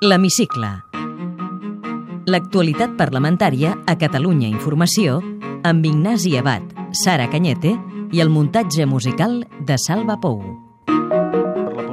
L'Hemicicle. L'actualitat parlamentària a Catalunya Informació amb Ignasi Abad, Sara Canyete i el muntatge musical de Salva Pou.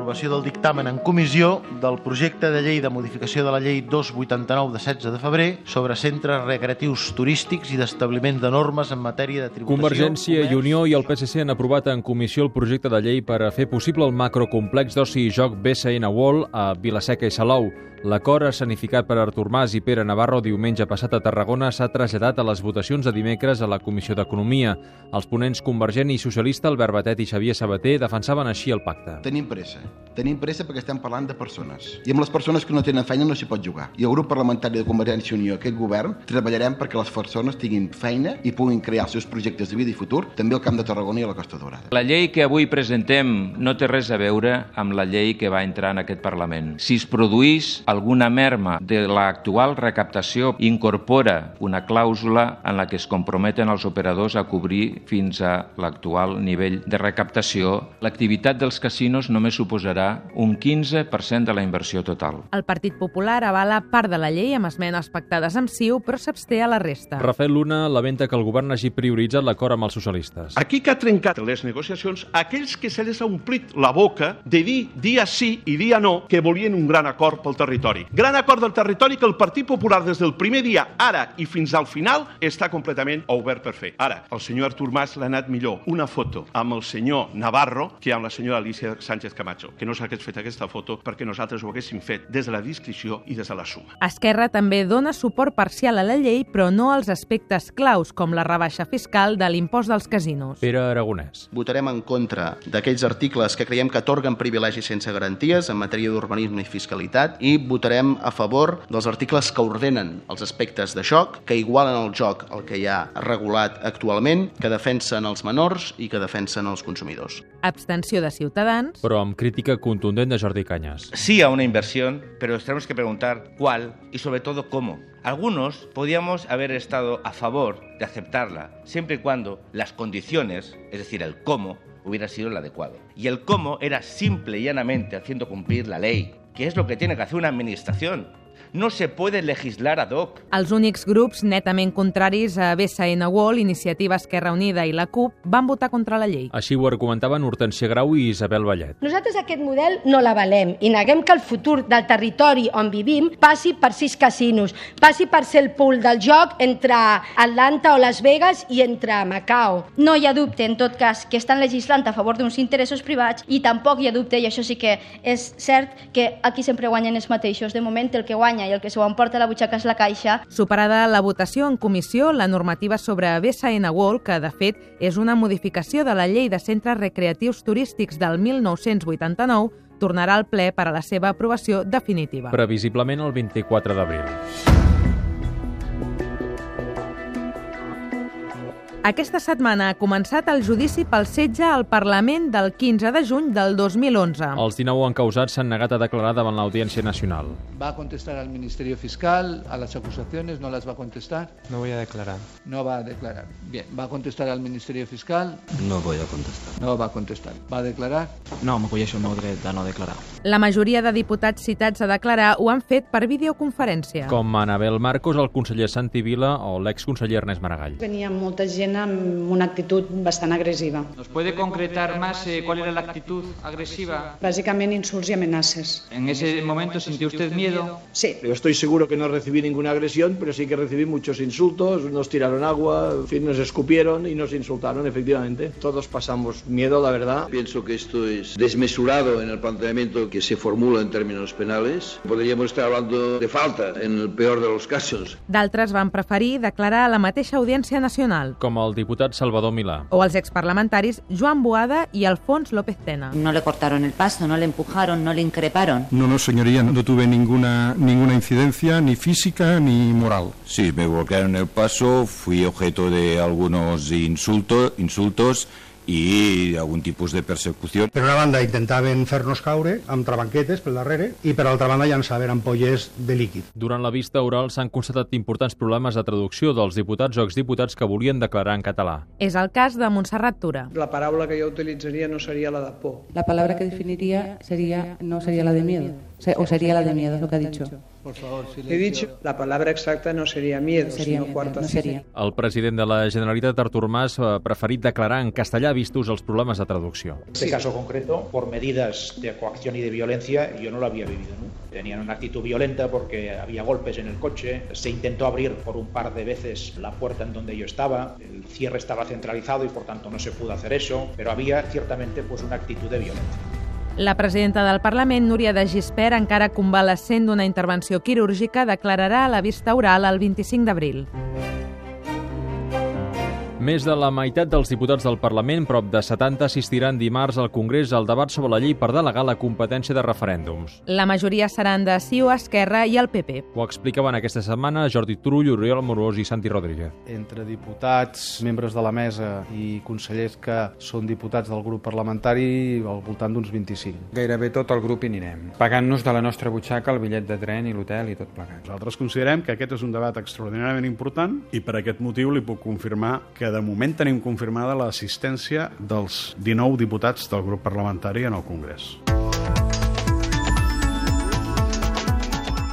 L'aprovació del dictamen en comissió del projecte de llei de modificació de la llei 289 de 16 de febrer sobre centres recreatius turístics i d'establiment de normes en matèria de tributació. Convergència i comerç, Unió i el PSC han aprovat en comissió el projecte de llei per a fer possible el macrocomplex d'oci i joc BSN World a Vilaseca i Salou. L'acord escenificat per Artur Mas i Pere Navarro diumenge passat a Tarragona s'ha traslladat a les votacions de dimecres a la Comissió d'Economia. Els ponents convergent i socialista Albert Batet i Xavier Sabater defensaven així el pacte. Tenim pressa. Tenim pressa perquè estem parlant de persones. I amb les persones que no tenen feina no s'hi pot jugar. I el grup parlamentari de Convergència i Unió, aquest govern, treballarem perquè les persones tinguin feina i puguin crear els seus projectes de vida i futur, també al Camp de Tarragona i a la Costa Daurada. La llei que avui presentem no té res a veure amb la llei que va entrar en aquest Parlament. Si es produís alguna merma de l'actual recaptació, incorpora una clàusula en la que es comprometen els operadors a cobrir fins a l'actual nivell de recaptació. L'activitat dels casinos només suposarà un 15% de la inversió total. El Partit Popular avala part de la llei amb esmenes pactades amb CiU, però s'absté a la resta. Rafael Luna lamenta que el govern hagi prioritzat l'acord amb els socialistes. Aquí que ha trencat les negociacions aquells que se les ha omplit la boca de dir dia sí i dia no que volien un gran acord pel territori. Gran acord del territori que el Partit Popular des del primer dia, ara i fins al final, està completament obert per fer. Ara, el senyor Artur Mas l'ha anat millor una foto amb el senyor Navarro que amb la senyora Alicia Sánchez Camacho, que no s'hagués fet aquesta foto perquè nosaltres ho haguéssim fet des de la discreció i des de la suma. Esquerra també dona suport parcial a la llei, però no als aspectes claus, com la rebaixa fiscal de l'impost dels casinos. Pere Aragonès. Votarem en contra d'aquells articles que creiem que atorguen privilegis sense garanties en matèria d'urbanisme i fiscalitat i votarem a favor dels articles que ordenen els aspectes de joc, que igualen el joc al que hi ha regulat actualment, que defensen els menors i que defensen els consumidors. Abstenció de Ciutadans. Però amb crítica contundent Jordi Cañas. sí a una inversión, pero nos tenemos que preguntar cuál y sobre todo cómo. Algunos podíamos haber estado a favor de aceptarla, siempre y cuando las condiciones, es decir, el cómo, hubiera sido el adecuado. Y el cómo era simple y llanamente haciendo cumplir la ley, que es lo que tiene que hacer una administración. No se puede legislar ad hoc. Els únics grups netament contraris a BSN World, Iniciativa Esquerra Unida i la CUP van votar contra la llei. Així ho argumentaven Hortència Grau i Isabel Vallet. Nosaltres aquest model no l'avalem i neguem que el futur del territori on vivim passi per sis casinos, passi per ser el pool del joc entre Atlanta o Las Vegas i entre Macao. No hi ha dubte, en tot cas, que estan legislant a favor d'uns interessos privats i tampoc hi ha dubte, i això sí que és cert, que aquí sempre guanyen els mateixos. De moment, el que guanya i el que s'ho emporta a la butxaca és la caixa. Superada la votació en comissió, la normativa sobre BSN World, que de fet és una modificació de la llei de centres recreatius turístics del 1989, tornarà al ple per a la seva aprovació definitiva. Previsiblement el 24 d'abril. Aquesta setmana ha començat el judici pel setge al Parlament del 15 de juny del 2011. Els 19 encausats s'han negat a declarar davant l'Audiència Nacional. ¿Va contestar al Ministerio Fiscal, a las acusaciones? ¿No las va a contestar? No voy a declarar. No va a declarar. Bien, ¿va a contestar al Ministerio Fiscal? No voy a contestar. No va a contestar. ¿Va a declarar? No, m'acolleixo el meu dret de no declarar. La majoria de diputats citats a declarar ho han fet per videoconferència. Com Anabel Marcos, el conseller Santi Vila o l'exconseller Ernest Maragall. Venia molta gent amb una actitud bastant agressiva. ¿Nos puede concretar más eh, cuál era la actitud agresiva? Bàsicament insults i amenaces. ¿En ese momento sintió usted miedo? Sí. Yo estoy seguro que no recibí ninguna agresión, pero sí que recibí muchos insultos, nos tiraron agua, en fin, nos escupieron y nos insultaron, efectivamente. Todos pasamos miedo, la verdad. Pienso que esto es desmesurado en el planteamiento que se formula en términos penales. Podríamos estar hablando de falta en el peor de los casos. D'altres van preferir declarar a la mateixa Audiència Nacional. Com el diputat Salvador Milà. O els exparlamentaris Joan Boada i Alfons López Tena. No le cortaron el paso, no le empujaron, no le increparon. No, no, señoría, no tuve ninguna, ninguna incidencia, ni física ni moral. Sí, me bloquearon el paso, fui objeto de algunos insultos, insultos i algun tipus de persecució. Per una banda intentaven fer-nos caure amb trabanquetes pel darrere i per altra banda llançaven ampolles de líquid. Durant la vista oral s'han constatat importants problemes de traducció dels diputats o exdiputats que volien declarar en català. És el cas de Montserrat Tura. La paraula que jo utilitzaria no seria la de por. La palabra que definiría sería no sería la de miedo. ¿O sería la de miedo, lo que ha dicho? Por favor, He dicho, la palabra exacta no sería miedo, Sería sino miedo, cuarta no sería. El president de la Generalitat, Artur Mas, ha preferit declarar en castellà vistos els problemes de traducció. este caso concreto, por medidas de coacción y de violencia, yo no lo había vivido nunca. Tenían una actitud violenta porque había golpes en el coche, se intentó abrir por un par de veces la puerta en donde yo estaba, el cierre estaba centralizado y por tanto no se pudo hacer eso, pero había ciertamente pues una actitud de violencia. La presidenta del Parlament, Núria de Gispert, encara convalescent d'una intervenció quirúrgica, declararà a la vista oral el 25 d'abril. Més de la meitat dels diputats del Parlament, prop de 70, assistiran dimarts al Congrés al debat sobre la llei per delegar la competència de referèndums. La majoria seran de CiU, Esquerra i el PP. Ho explicaven aquesta setmana Jordi Turull, Oriol Amorós i Santi Rodríguez. entre diputats, membres de la mesa i consellers que són diputats del grup parlamentari al voltant d'uns 25. Gairebé tot el grup hi anirem, pagant-nos de la nostra butxaca el bitllet de tren i l'hotel i tot plegat. Nosaltres considerem que aquest és un debat extraordinàriament important i per aquest motiu li puc confirmar que de moment tenim confirmada l'assistència dels 19 diputats del grup parlamentari en el Congrés.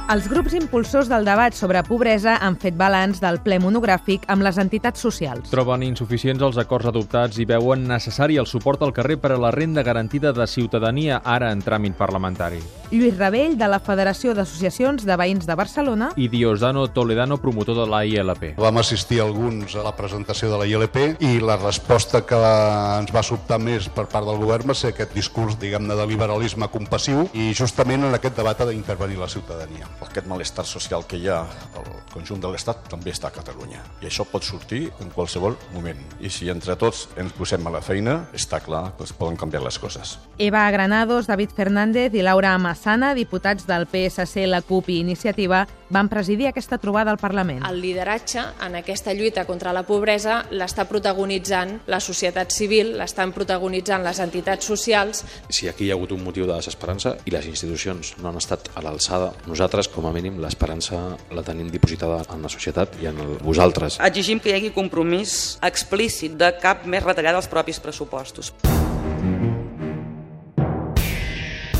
Els grups impulsors del debat sobre pobresa han fet balanç del ple monogràfic amb les entitats socials. Troben insuficients els acords adoptats i veuen necessari el suport al carrer per a la renda garantida de ciutadania ara en tràmit parlamentari. Lluís Rebell, de la Federació d'Associacions de Veïns de Barcelona, I Diosdano Toledano, promotor de la ILP. Vam assistir alguns a la presentació de la ILP i la resposta que ens va sobtar més per part del govern va ser aquest discurs, diguem-ne, de liberalisme compassiu i justament en aquest debat ha d'intervenir la ciutadania. Aquest malestar social que hi ha al conjunt de l'Estat també està a Catalunya. I això pot sortir en qualsevol moment. I si entre tots ens posem a la feina, està clar que es poden canviar les coses. Eva Granados, David Fernández i Laura Massana, diputats del PSC, la CUP i Iniciativa, van presidir aquesta trobada al Parlament. El lideratge en aquesta lluita contra la pobresa l'està protagonitzant la societat civil, l'estan protagonitzant les entitats socials. Si aquí hi ha hagut un motiu de desesperança i les institucions no han estat a l'alçada, nosaltres, com a mínim, l'esperança la tenim dipositada en la societat i en el, vosaltres. Exigim que hi hagi compromís explícit de cap més retallada als propis pressupostos.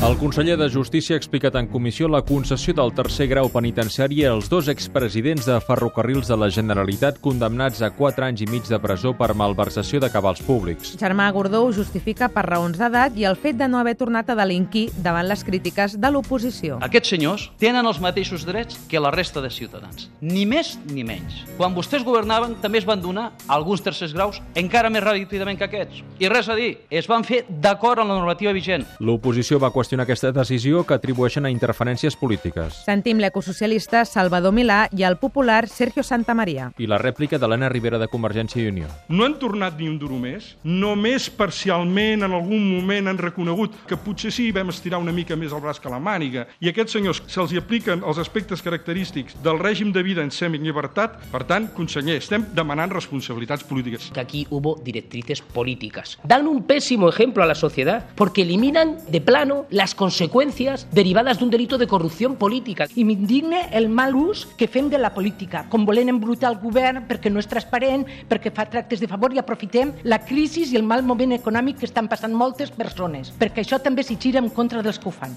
El conseller de Justícia ha explicat en comissió la concessió del tercer grau penitenciari als dos expresidents de ferrocarrils de la Generalitat condemnats a 4 anys i mig de presó per malversació de cabals públics. Germà Gordó ho justifica per raons d'edat i el fet de no haver tornat a delinquir davant les crítiques de l'oposició. Aquests senyors tenen els mateixos drets que la resta de ciutadans. Ni més ni menys. Quan vostès governaven també es van donar alguns tercers graus encara més ràpidament que aquests. I res a dir, es van fer d'acord amb la normativa vigent. L'oposició va qüestionar aquesta decisió que atribueixen a interferències polítiques. Sentim l'ecosocialista Salvador Milà i el popular Sergio Santamaria. I la rèplica d'Helena Rivera de Convergència i Unió. No han tornat ni un duro més. Només parcialment en algun moment han reconegut que potser sí vam estirar una mica més el braç que la màniga. I aquests senyors se'ls hi apliquen els aspectes característics del règim de vida en semillibertat. Per tant, conseller, estem demanant responsabilitats polítiques. que aquí hubo directrices políticas. Dan un pésimo ejemplo a la sociedad porque eliminan de plano las consecuencias derivadas de un delito de corrupción política. I m'indigne el mal ús que fem de la política, com volent embrutar el govern perquè no és transparent, perquè fa tractes de favor i aprofitem la crisi i el mal moment econòmic que estan passant moltes persones, perquè això també s'hi gira en contra dels que ho fan.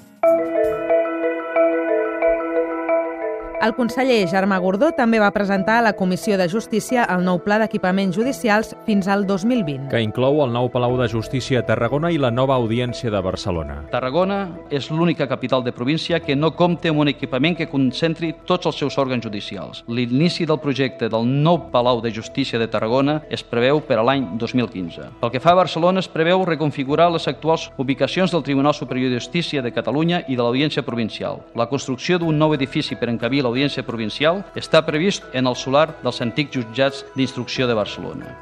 El conseller Germà Gordó també va presentar a la Comissió de Justícia el nou pla d'equipaments judicials fins al 2020. que inclou el nou Palau de Justícia a Tarragona i la nova Audiència de Barcelona. Tarragona és l'única capital de província que no compta amb un equipament que concentri tots els seus òrgans judicials. L'inici del projecte del nou Palau de Justícia de Tarragona es preveu per a l'any 2015. Pel que fa a Barcelona, es preveu reconfigurar les actuals ubicacions del Tribunal Superior de Justícia de Catalunya i de l'Audiència Provincial. La construcció d'un nou edifici per encabir l'Audiència Provincial està previst en el solar dels antics jutjats d'instrucció de Barcelona.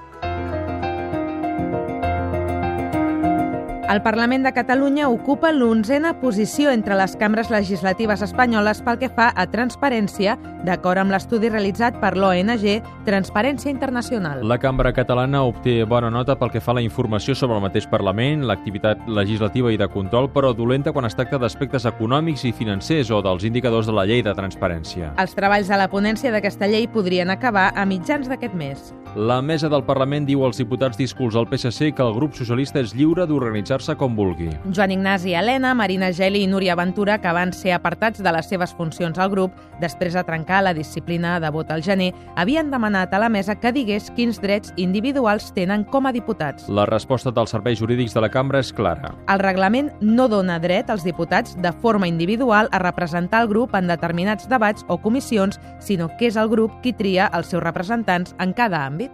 El Parlament de Catalunya ocupa l'onzena posició entre les cambres legislatives espanyoles pel que fa a transparència, d'acord amb l'estudi realitzat per l'ONG Transparència Internacional. La cambra catalana obté bona nota pel que fa a la informació sobre el mateix Parlament, l'activitat legislativa i de control, però dolenta quan es tracta d'aspectes econòmics i financers o dels indicadors de la llei de transparència. Els treballs de la ponència d'aquesta llei podrien acabar a mitjans d'aquest mes. La mesa del Parlament diu als diputats disculs al PSC que el grup socialista és lliure d'organitzar-se com vulgui. Joan Ignasi Helena, Marina Geli i Núria Ventura, que van ser apartats de les seves funcions al grup després de trencar la disciplina de vot al gener, havien demanat a la mesa que digués quins drets individuals tenen com a diputats. La resposta dels serveis jurídics de la cambra és clara. El reglament no dona dret als diputats de forma individual a representar el grup en determinats debats o comissions, sinó que és el grup qui tria els seus representants en cada àmbit.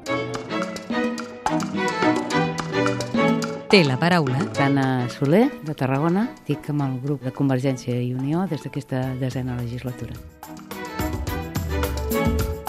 Té la paraula. Anna Soler, de Tarragona, dic amb el grup de Convergència i Unió des d'aquesta desena legislatura.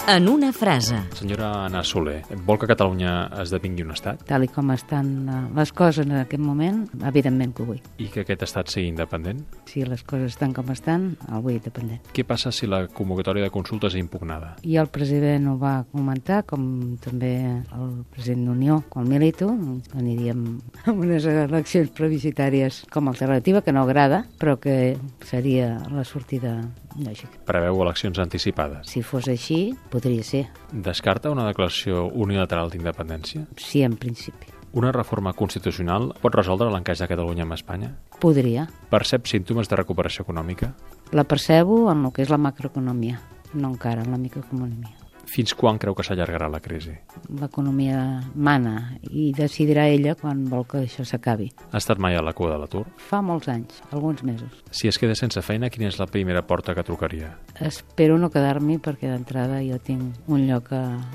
En una frase. Senyora Anna Soler, vol que Catalunya esdevingui un estat? Tal i com estan eh, les coses en aquest moment, evidentment que ho vull. I que aquest estat sigui independent? Si les coses estan com estan, el vull independent. Què passa si la convocatòria de consultes és impugnada? I el president ho va comentar, com també el president d'Unió, quan milito, aniríem a unes eleccions plebiscitàries com a alternativa, que no agrada, però que seria la sortida lògica. Preveu eleccions anticipades? Si fos així, podria ser. Descarta una declaració unilateral d'independència? Sí, en principi. Una reforma constitucional pot resoldre l'encaix de Catalunya amb Espanya? Podria. Percep símptomes de recuperació econòmica? La percebo en el que és la macroeconomia, no encara en la microeconomia. Fins quan creu que s'allargarà la crisi? L'economia mana i decidirà ella quan vol que això s'acabi. Ha estat mai a la cua de l'atur? Fa molts anys, alguns mesos. Si es queda sense feina, quina és la primera porta que trucaria? Espero no quedar-m'hi perquè d'entrada jo tinc un lloc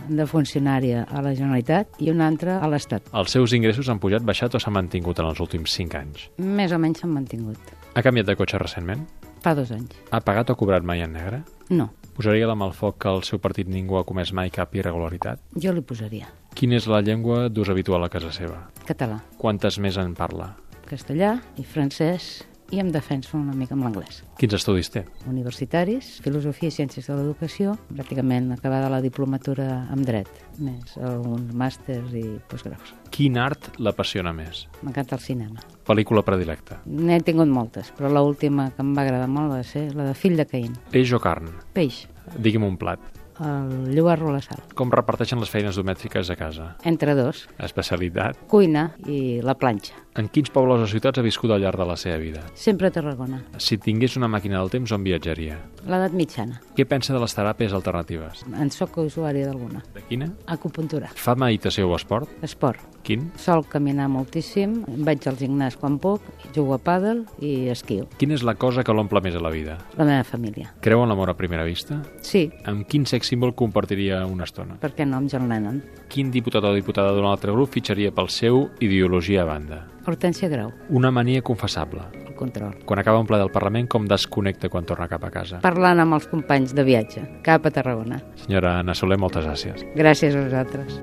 de funcionària a la Generalitat i un altre a l'Estat. Els seus ingressos han pujat, baixat o s'han mantingut en els últims 5 anys? Més o menys s'han mantingut. Ha canviat de cotxe recentment? Fa dos anys. Ha pagat o cobrat mai en negre? No. Posaria la mà al foc que el seu partit ningú ha comès mai cap irregularitat? Jo li posaria. Quina és la llengua d'ús habitual a casa seva? Català. Quantes més en parla? Castellà i francès i em defenso una mica amb l'anglès. Quins estudis té? Universitaris, filosofia i ciències de l'educació, pràcticament acabada la diplomatura amb dret, més alguns màsters i postgraus. Quin art l'apassiona més? M'encanta el cinema. Pel·lícula predilecta? N'he tingut moltes, però l'última que em va agradar molt va ser la de Fill de Caín. Peix o carn? Peix. Digui'm un plat. El llobarro a la sal. Com reparteixen les feines domèstiques a casa? Entre dos. Especialitat? Cuina i la planxa. En quins pobles o ciutats ha viscut al llarg de la seva vida? Sempre a Tarragona. Si tingués una màquina del temps, on viatjaria? L'edat mitjana. Què pensa de les teràpies alternatives? En sóc usuària d'alguna. De quina? Acupuntura. Fa meditació o esport? Esport. Quin? Sol caminar moltíssim, vaig al gimnàs quan puc, jugo a pàdel i esquio. Quina és la cosa que l'omple més a la vida? La meva família. Creu en l'amor a primera vista? Sí. Amb quin sex símbol compartiria una estona? Per què no amb John Lennon? Quin diputat o diputada d'un altre grup fitxaria pel seu ideologia a banda? Hortència Grau. Una mania confessable. El control. Quan acaba un ple del Parlament, com desconnecta quan torna cap a casa? Parlant amb els companys de viatge, cap a Tarragona. Senyora Anna Soler, moltes gràcies. Gràcies a vosaltres.